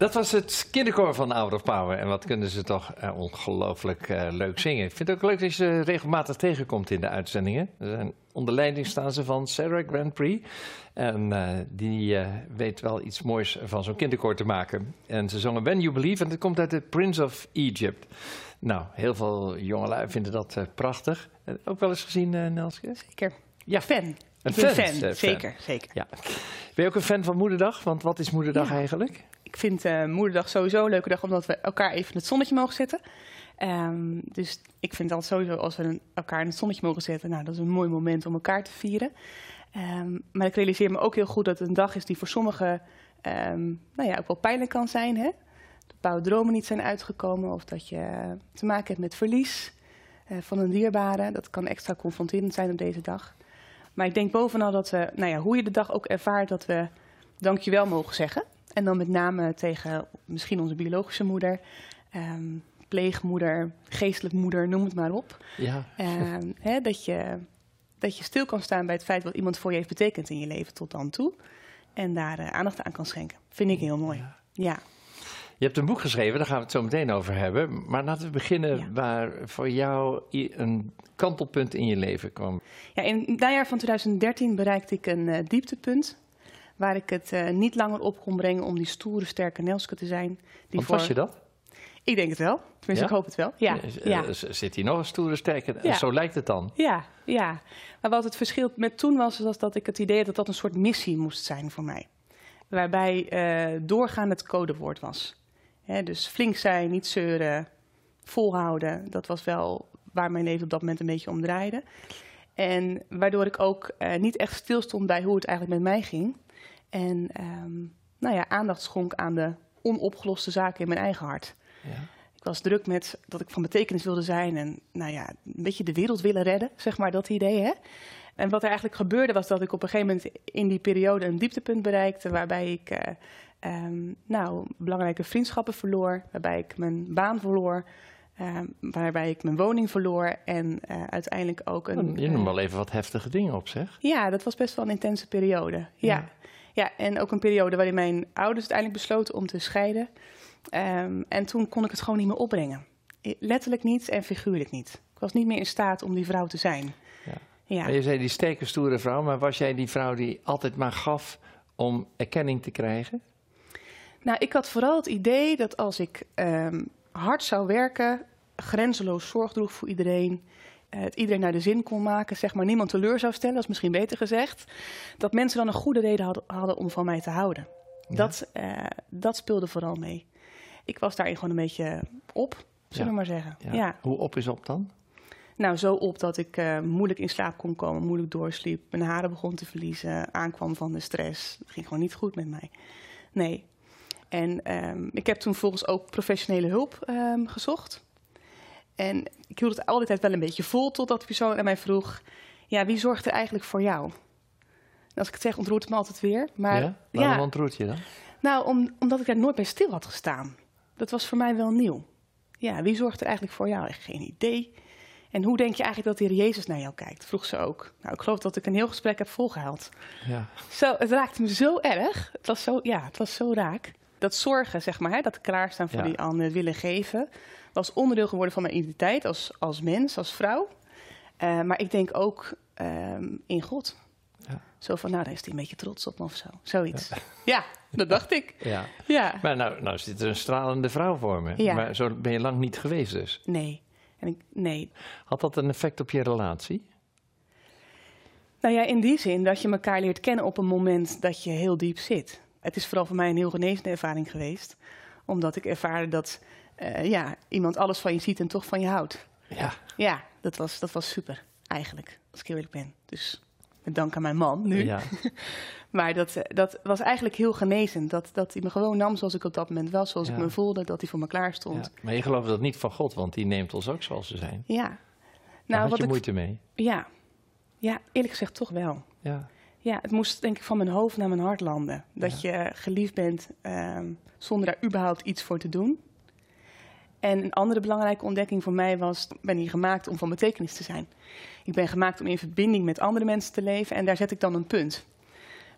Dat was het kinderkoor van Hour of Power. En wat kunnen ze toch eh, ongelooflijk eh, leuk zingen. Ik vind het ook leuk dat je ze regelmatig tegenkomt in de uitzendingen. Ze zijn onder leiding staan ze van Sarah Grand Prix. En eh, die weet wel iets moois van zo'n kinderkoor te maken. En ze zongen When You Believe en dat komt uit de Prince of Egypt. Nou, heel veel jongelui vinden dat prachtig. Ook wel eens gezien, Nelske? Zeker. Ja. Fan. Een fan. Zeker, zeker. Ja. Ben je ook een fan van Moederdag? Want wat is Moederdag Ja. eigenlijk? Ik vind eh, Moederdag sowieso een leuke dag, omdat we elkaar even in het zonnetje mogen zetten. Ehm, dus ik vind dan sowieso als we elkaar in het zonnetje mogen zetten, nou, dat is een mooi moment om elkaar te vieren. Ehm, maar ik realiseer me ook heel goed dat het een dag is die voor sommigen ehm, nou ja, ook wel pijnlijk kan zijn. Hè? Dat bepaalde dromen niet zijn uitgekomen of dat je te maken hebt met verlies eh, van een dierbare. Dat kan extra confronterend zijn op deze dag. Maar ik denk bovenal dat we, nou ja, hoe je de dag ook ervaart, dat we dankjewel mogen zeggen. En dan met name tegen misschien onze biologische moeder, ehm, pleegmoeder, geestelijk moeder, noem het maar op. Ja. Ehm, dat, je, dat je stil kan staan bij het feit wat iemand voor je heeft betekend in je leven tot dan toe. En daar eh, aandacht aan kan schenken. Vind ik heel mooi. Ja. Je hebt een boek geschreven, daar gaan we het zo meteen over hebben. Maar laten we beginnen Ja. waar voor jou een kantelpunt in je leven kwam. ja, in het najaar van 2013 bereikte ik een eh, dieptepunt. Waar ik het eh, niet langer op kon brengen om die stoere, sterke Nelske te zijn. Die was je dat? Ik denk het wel. Tenminste, Ja? ik hoop het wel. Ja, Eh, ja. eh, Zit hier nog een stoere sterke? Ja. Zo lijkt het dan. Ja, ja. Maar wat het verschil met toen was, was dat ik het idee had dat dat een soort missie moest zijn voor mij. Waarbij eh, doorgaan het codewoord was. Hè, dus flink zijn, niet zeuren, volhouden. Dat was wel waar mijn leven op dat moment een beetje om draaide. En waardoor ik ook niet echt stilstond bij hoe het eigenlijk met mij ging. En ehm, nou ja, aandacht schonk aan de onopgeloste zaken in mijn eigen hart. Ja. Ik was druk met dat ik van betekenis wilde zijn en nou ja, een beetje de wereld willen redden, zeg maar, dat idee. Hè? En wat er eigenlijk gebeurde was dat ik op een gegeven moment in die periode een dieptepunt bereikte waarbij ik eh, ehm, nou, belangrijke vriendschappen verloor, waarbij ik mijn baan verloor, ehm, waarbij ik mijn woning verloor en eh, uiteindelijk ook een... Je noemt wel even wat heftige dingen op, zeg. Ja, dat was best wel een intense periode. Ja. Ja. Ja. en ook een periode waarin mijn ouders uiteindelijk besloten om te scheiden. Ehm, en toen kon ik het gewoon niet meer opbrengen. Letterlijk niet en figuurlijk niet. Ik was niet meer in staat om die vrouw te zijn. Ja. Ja, je zei die sterke, stoere vrouw, maar was jij die vrouw die altijd maar gaf om erkenning te krijgen? Nou, ik had vooral het idee dat als ik ehm, hard zou werken, grenzeloos zorg droeg voor iedereen, het iedereen naar de zin kon maken, zeg maar niemand teleur zou stellen, dat is misschien beter gezegd, dat mensen dan een goede reden hadden, hadden om van mij te houden. Ja. Dat, eh, dat speelde vooral mee. Ik was daarin gewoon een beetje op, zullen we maar zeggen. Ja. Ja. Hoe op is op dan? Nou, zo op dat ik eh, moeilijk in slaap kon komen, moeilijk doorsliep, mijn haren begon te verliezen, aankwam van de stress. Het ging gewoon niet goed met mij. Nee. En ehm, ik heb toen volgens ook professionele hulp ehm, gezocht. En ik hield het altijd wel een beetje vol totdat die persoon aan mij vroeg: Ja, wie zorgt er eigenlijk voor jou? En als ik het zeg, ontroert het me altijd weer. Maar ja? Waarom ja, ontroert je dan? nou, om, omdat ik daar nooit bij stil had gestaan. Dat was voor mij wel nieuw. Ja, wie zorgt er eigenlijk voor jou? Echt geen idee. En hoe denk je eigenlijk dat de Heer Jezus naar jou kijkt? Vroeg ze ook. Nou, ik geloof dat ik een heel gesprek heb volgehaald. Ja. Zo, het raakte me zo erg. Het was zo, ja, het was zo raak. Dat zorgen, zeg maar, hè, dat klaarstaan voor Ja. die ander, willen geven, was onderdeel geworden van mijn identiteit als, als mens, als vrouw. Eh, maar ik denk ook ehm, in God. Ja. Zo van, nou, daar is hij een beetje trots op me of zo. Zoiets. Ja, dat dacht ik. ja. Ja. Maar nou, nou zit er een stralende vrouw voor me. Ja. Maar zo ben je lang niet geweest dus. Nee. En ik, nee. Had dat een effect op je relatie? Nou ja, in die zin dat je elkaar leert kennen op een moment dat je heel diep zit. Het is vooral voor mij een heel genezende ervaring geweest. Omdat ik ervaarde dat eh, ja, iemand alles van je ziet en toch van je houdt. Ja. Ja, dat was, dat was super, eigenlijk, als ik eerlijk ben. Dus met dank aan mijn man nu. ja. Maar dat, eh, dat was eigenlijk heel genezend. Dat, dat hij me gewoon nam zoals ik op dat moment was, zoals Ja. ik me voelde, dat hij voor me klaar stond. Ja. Maar je gelooft dat niet van God, want die neemt ons ook zoals we zijn. Ja. Daar Nou, had wat je ik, moeite mee. ja. ja, eerlijk gezegd toch wel. Ja. Ja, het moest denk ik van mijn hoofd naar mijn hart landen. Dat je geliefd bent ehm, zonder daar überhaupt iets voor te doen. En een andere belangrijke ontdekking voor mij was, ik ben hier gemaakt om van betekenis te zijn. Ik ben gemaakt om in verbinding met andere mensen te leven en daar zet ik dan een punt.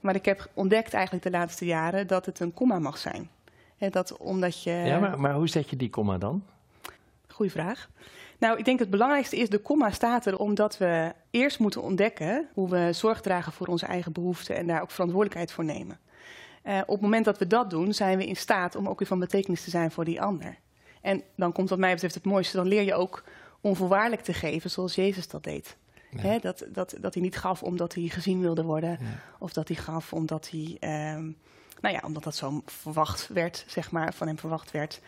Maar ik heb ontdekt eigenlijk de laatste jaren dat het een komma mag zijn. dat omdat je... Ja, maar, maar hoe zet je die komma dan? Goeie vraag. Nou, ik denk het belangrijkste is, de komma staat er omdat we eerst moeten ontdekken hoe we zorg dragen voor onze eigen behoeften en daar ook verantwoordelijkheid voor nemen. Uh, op het moment dat we dat doen, zijn we in staat om ook weer van betekenis te zijn voor die ander. En dan komt wat mij betreft het mooiste, dan leer je ook onvoorwaardelijk te geven zoals Jezus dat deed. dat, dat, dat hij niet gaf omdat hij gezien wilde worden, of dat hij gaf omdat hij, um, nou ja, omdat dat zo verwacht werd, zeg maar, van hem verwacht werd.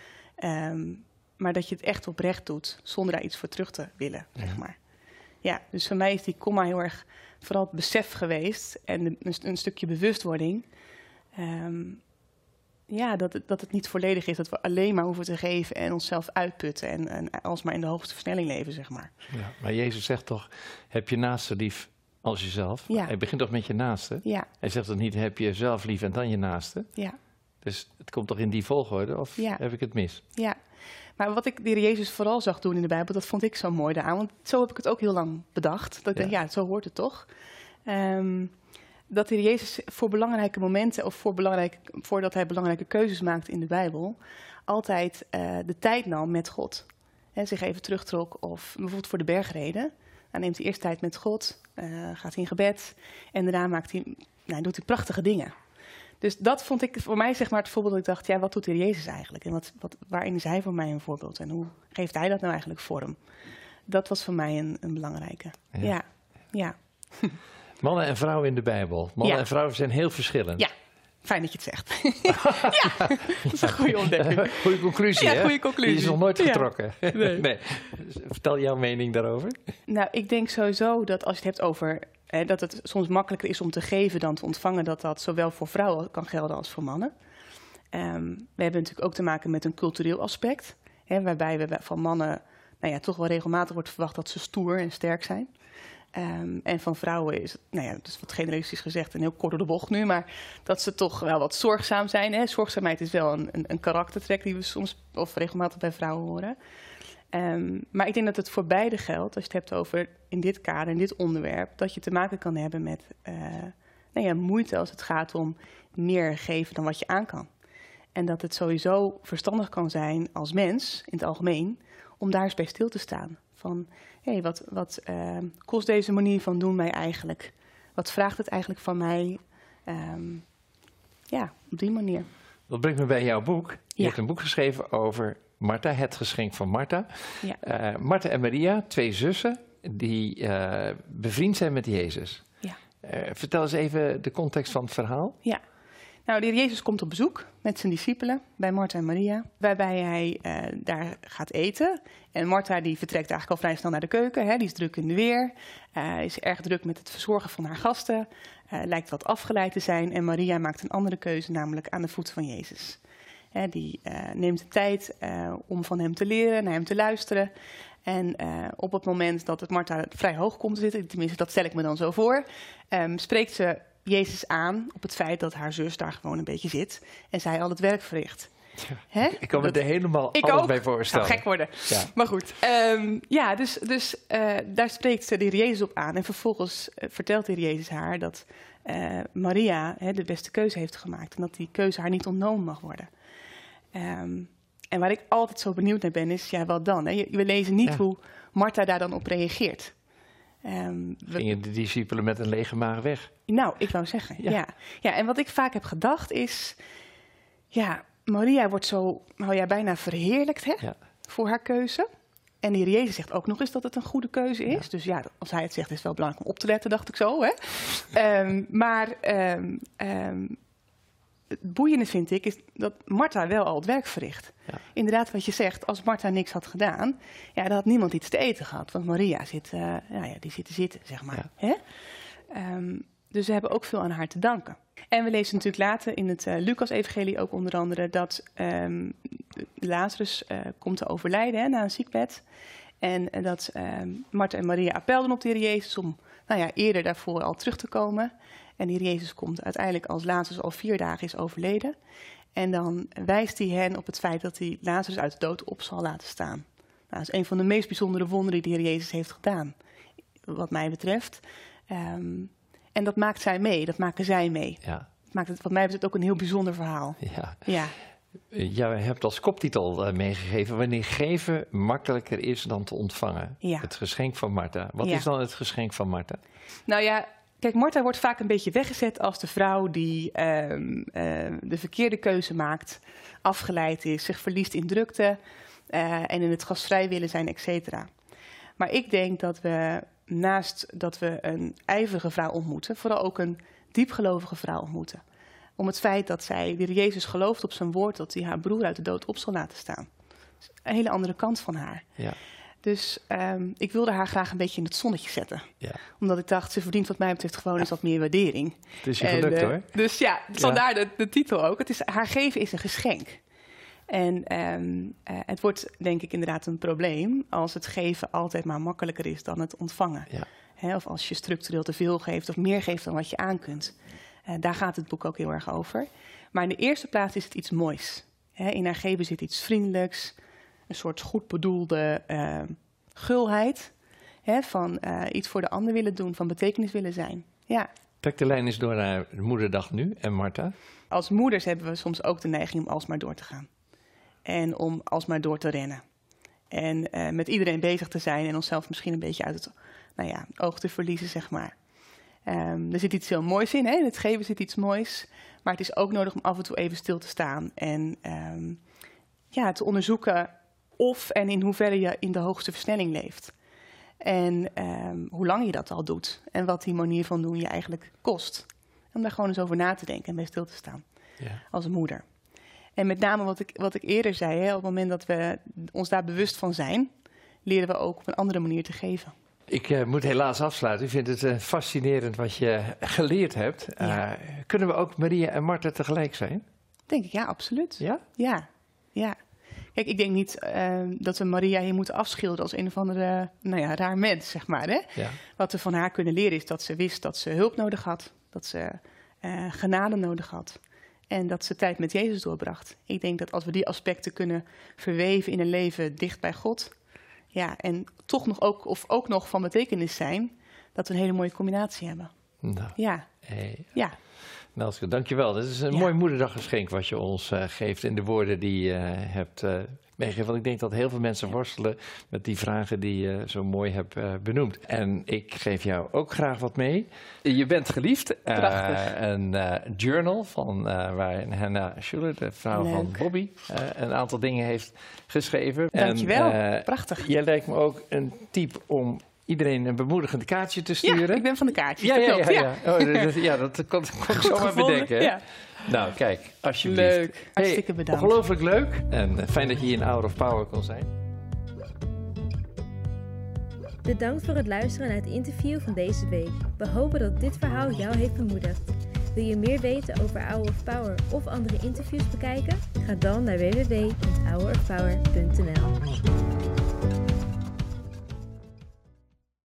Um, maar dat je het echt oprecht doet, zonder daar iets voor terug te willen, zeg maar. Ja, dus voor mij is die komma heel erg vooral het besef geweest en een, een stukje bewustwording. Um, ja, dat, het, dat het niet volledig is, dat we alleen maar hoeven te geven en onszelf uitputten en, en alsmaar in de hoogste versnelling leven, zeg maar. Ja, maar Jezus zegt toch, heb je naaste lief als jezelf? Ja. Hij begint toch met je naaste? Ja. Hij zegt toch niet, heb je jezelf lief en dan je naaste? Ja. Dus het komt toch in die volgorde, of ja. heb ik het mis? Ja, maar wat ik de Jezus vooral zag doen in de Bijbel, dat vond ik zo mooi daaraan. Want zo heb ik het ook heel lang bedacht. Dat ik ja. denk, ja, zo hoort het toch. Um, dat de Jezus voor belangrijke momenten of voor belangrijke, voordat hij belangrijke keuzes maakte in de Bijbel, altijd uh, de tijd nam met God. He, zich even terugtrok of bijvoorbeeld voor de bergreden. Dan neemt hij eerst tijd met God, uh, gaat hij in gebed en daarna maakt hij, nou, doet hij prachtige dingen. Dus dat vond ik voor mij zeg maar het voorbeeld dat ik dacht, ja, wat doet de Jezus eigenlijk? En wat, wat, waarin is hij voor mij een voorbeeld? En hoe geeft hij dat nou eigenlijk vorm? Dat was voor mij een, een belangrijke. Ja, ja. ja. Mannen en vrouwen in de Bijbel. Mannen en vrouwen zijn heel verschillend. Ja, fijn dat je het zegt. ja, dat is een goede ontdekking. Goede conclusie, ja, goede conclusie. Die is nog nooit getrokken. Nee. nee. Vertel jouw mening daarover. Nou, ik denk sowieso dat als je het hebt over hè, dat het soms makkelijker is om te geven dan te ontvangen, dat dat zowel voor vrouwen kan gelden als voor mannen. Um, we hebben natuurlijk ook te maken met een cultureel aspect, hè, waarbij we van mannen nou ja, toch wel regelmatig wordt verwacht dat ze stoer en sterk zijn. Um, en van vrouwen is het, nou ja, dat is wat generalistisch gezegd en heel kort door de bocht nu, maar dat ze toch wel wat zorgzaam zijn. Hè? Zorgzaamheid is wel een, een, een karaktertrek die we soms of regelmatig bij vrouwen horen. Um, maar ik denk dat het voor beide geldt, als je het hebt over in dit kader, in dit onderwerp, dat je te maken kan hebben met uh, nou ja, moeite als het gaat om meer geven dan wat je aan kan. En dat het sowieso verstandig kan zijn als mens, in het algemeen, om daar eens bij stil te staan. Van, hé, hey, wat, wat uh, kost deze manier van doen mij eigenlijk? Wat vraagt het eigenlijk van mij? Um, ja, op die manier. Dat brengt me bij jouw boek. Je ja. hebt een boek geschreven over Martha, het geschenk van Martha. Ja. Uh, Martha en Maria, twee zussen, die uh, bevriend zijn met Jezus. Ja. vertel eens even de context van het verhaal. Ja, nou, de heer Jezus komt op bezoek met zijn discipelen bij Martha en Maria, waarbij hij daar gaat eten. En Martha die vertrekt eigenlijk al vrij snel naar de keuken, hè, die is druk in de weer, is erg druk met het verzorgen van haar gasten, lijkt wat afgeleid te zijn. En Maria maakt een andere keuze, namelijk aan de voet van Jezus. Die neemt de tijd om van hem te leren, naar hem te luisteren. En op het moment dat het Martha vrij hoog komt te zitten, tenminste dat stel ik me dan zo voor, um, spreekt ze Jezus aan op het feit dat haar zus daar gewoon een beetje zit en zij al het werk verricht. Ja, ik kan me er helemaal ik alles ook. bij voorstellen. gek worden. Ja. Maar goed, um, ja, dus, dus uh, daar spreekt de heer Jezus op aan. En vervolgens uh, vertelt de heer Jezus haar dat uh, Maria hè, de beste keuze heeft gemaakt. En dat die keuze haar niet ontnomen mag worden. Um, en waar ik altijd zo benieuwd naar ben, is ja, wat dan? Hè? We lezen niet ja. hoe Martha daar dan op reageert. Um, Gingen de discipelen met een lege maag weg? Nou, ik wou zeggen, ja. ja. ja. en wat ik vaak heb gedacht is... Ja, Maria wordt zo nou ja, bijna verheerlijkt hè, ja. voor haar keuze. En de heer Jezus zegt ook nog eens dat het een goede keuze is. Ja. Dus ja, als hij het zegt, is het wel belangrijk om op te letten, dacht ik zo. Hè? um, maar um, um, het boeiende vind ik, is dat Martha wel al het werk verricht. Ja. Inderdaad, wat je zegt, als Martha niks had gedaan, ja, dan had niemand iets te eten gehad. Want Maria zit, uh, nou ja, die zit te zitten, zeg maar. Ja. Hè? Um, dus we hebben ook veel aan haar te danken. En we lezen natuurlijk later in het uh, Lucas-evangelie ook onder andere dat um, Lazarus uh, komt te overlijden hè, na een ziekbed. En uh, dat um, en Maria appelden op de Heer Jezus om nou ja, eerder daarvoor al terug te komen. En die Jezus komt uiteindelijk als Lazarus al vier dagen is overleden. En dan wijst hij hen op het feit dat hij Lazarus uit de dood op zal laten staan. Nou, dat is een van de meest bijzondere wonderen die de Heer Jezus heeft gedaan, wat mij betreft. Ehm, en dat maakt zij mee, dat maken zij mee. Ja. Dat maakt het wat mij betreft ook een heel bijzonder verhaal. Ja. Ja, Jij hebt als koptitel eh, meegegeven wanneer geven makkelijker is dan te ontvangen. Ja. Het geschenk van Martha. Wat Ja. is dan het geschenk van Martha? nou ja, kijk, Martha wordt vaak een beetje weggezet als de vrouw die ehm, ehm, de verkeerde keuze maakt, afgeleid is, zich verliest in drukte eh, en in het gastvrij willen zijn, et cetera. Maar ik denk dat we naast dat we een ijverige vrouw ontmoeten, vooral ook een diepgelovige vrouw ontmoeten. Om het feit dat zij, de Heer Jezus gelooft op zijn woord, dat hij haar broer uit de dood op zal laten staan. Is een hele andere kant van haar. Ja. Dus ehm, ik wilde haar graag een beetje in het zonnetje zetten. Ja. Omdat ik dacht, ze verdient wat mij betreft gewoon eens wat meer waardering. Het is je En, gelukt eh, hoor. Dus ja, vandaar de, de titel ook. Het is, haar geven is een geschenk. En ehm, eh, het wordt denk ik inderdaad een probleem als het geven altijd maar makkelijker is dan het ontvangen. Ja. Of als je structureel te veel geeft of meer geeft dan wat je aan kunt. Eh, daar gaat het boek ook heel erg over. Maar in de eerste plaats is het iets moois. In haar geven zit iets vriendelijks, een soort goed bedoelde eh, gulheid. Van eh, iets voor de ander willen doen, van betekenis willen zijn. Ja. Trek de lijn eens door naar Moederdag nu en Martha. als moeders hebben we soms ook de neiging om alsmaar door te gaan. En om alsmaar door te rennen. En eh, met iedereen bezig te zijn en onszelf misschien een beetje uit het nou ja, oog te verliezen, zeg maar. Ehm, er zit iets heel moois in, hè? in het geven zit iets moois. Maar het is ook nodig om af en toe even stil te staan. En ehm, ja, te onderzoeken of en in hoeverre je in de hoogste versnelling leeft. En ehm, hoe lang je dat al doet. En wat die manier van doen je eigenlijk kost. Om daar gewoon eens over na te denken en bij stil te staan Ja. als moeder. En met name wat ik, wat ik eerder zei, hè, op het moment dat we ons daar bewust van zijn, leren we ook op een andere manier te geven. Ik eh, moet helaas afsluiten. Ik vind het eh, fascinerend wat je geleerd hebt. Ja. Eh, kunnen we ook Maria en Martha tegelijk zijn? Denk ik, ja, absoluut. Ja? Ja, ja. Kijk, ik denk niet dat we Maria hier moeten afschilderen als een of andere, nou ja, raar mens, zeg maar. Hè? Ja. Wat we van haar kunnen leren is dat ze wist dat ze hulp nodig had, dat ze genade nodig had en dat ze tijd met Jezus doorbracht. Ik denk dat als we die aspecten kunnen verweven in een leven dicht bij God, ja, en toch nog ook, of ook nog van betekenis zijn, dat we een hele mooie combinatie hebben. Nou, Ja, hey. ja, Nelske, dankjewel. Dit is een Ja. mooi moederdaggeschenk wat je ons eh, geeft in de woorden die je eh, hebt eh, meegegeven. Want ik denk dat heel veel mensen worstelen met die vragen die je zo mooi hebt benoemd. En ik geef jou ook graag wat mee. Je bent geliefd. Prachtig. een journal van waarin Hannah Schuller, de vrouw van. Bobby, een aantal dingen heeft geschreven. dankjewel. En, Prachtig. Jij lijkt me ook een type om iedereen een bemoedigend kaartje te sturen. Ja, ik ben van de kaartjes. Ja, dat ja, ja, ja. Oh, dat, ja, dat kon, kon ik zomaar gevonden. bedenken. hè? Nou, kijk, alsjeblieft. Leuk. Hartstikke Hey, bedankt. Ongelooflijk leuk. En eh, fijn dat je hier in Hour of Power kon zijn. Bedankt voor het luisteren naar het interview van deze week. We hopen dat dit verhaal jou heeft bemoedigd. Wil je meer weten over Hour of Power of andere interviews bekijken? Ga dan naar www.hourofpower.nl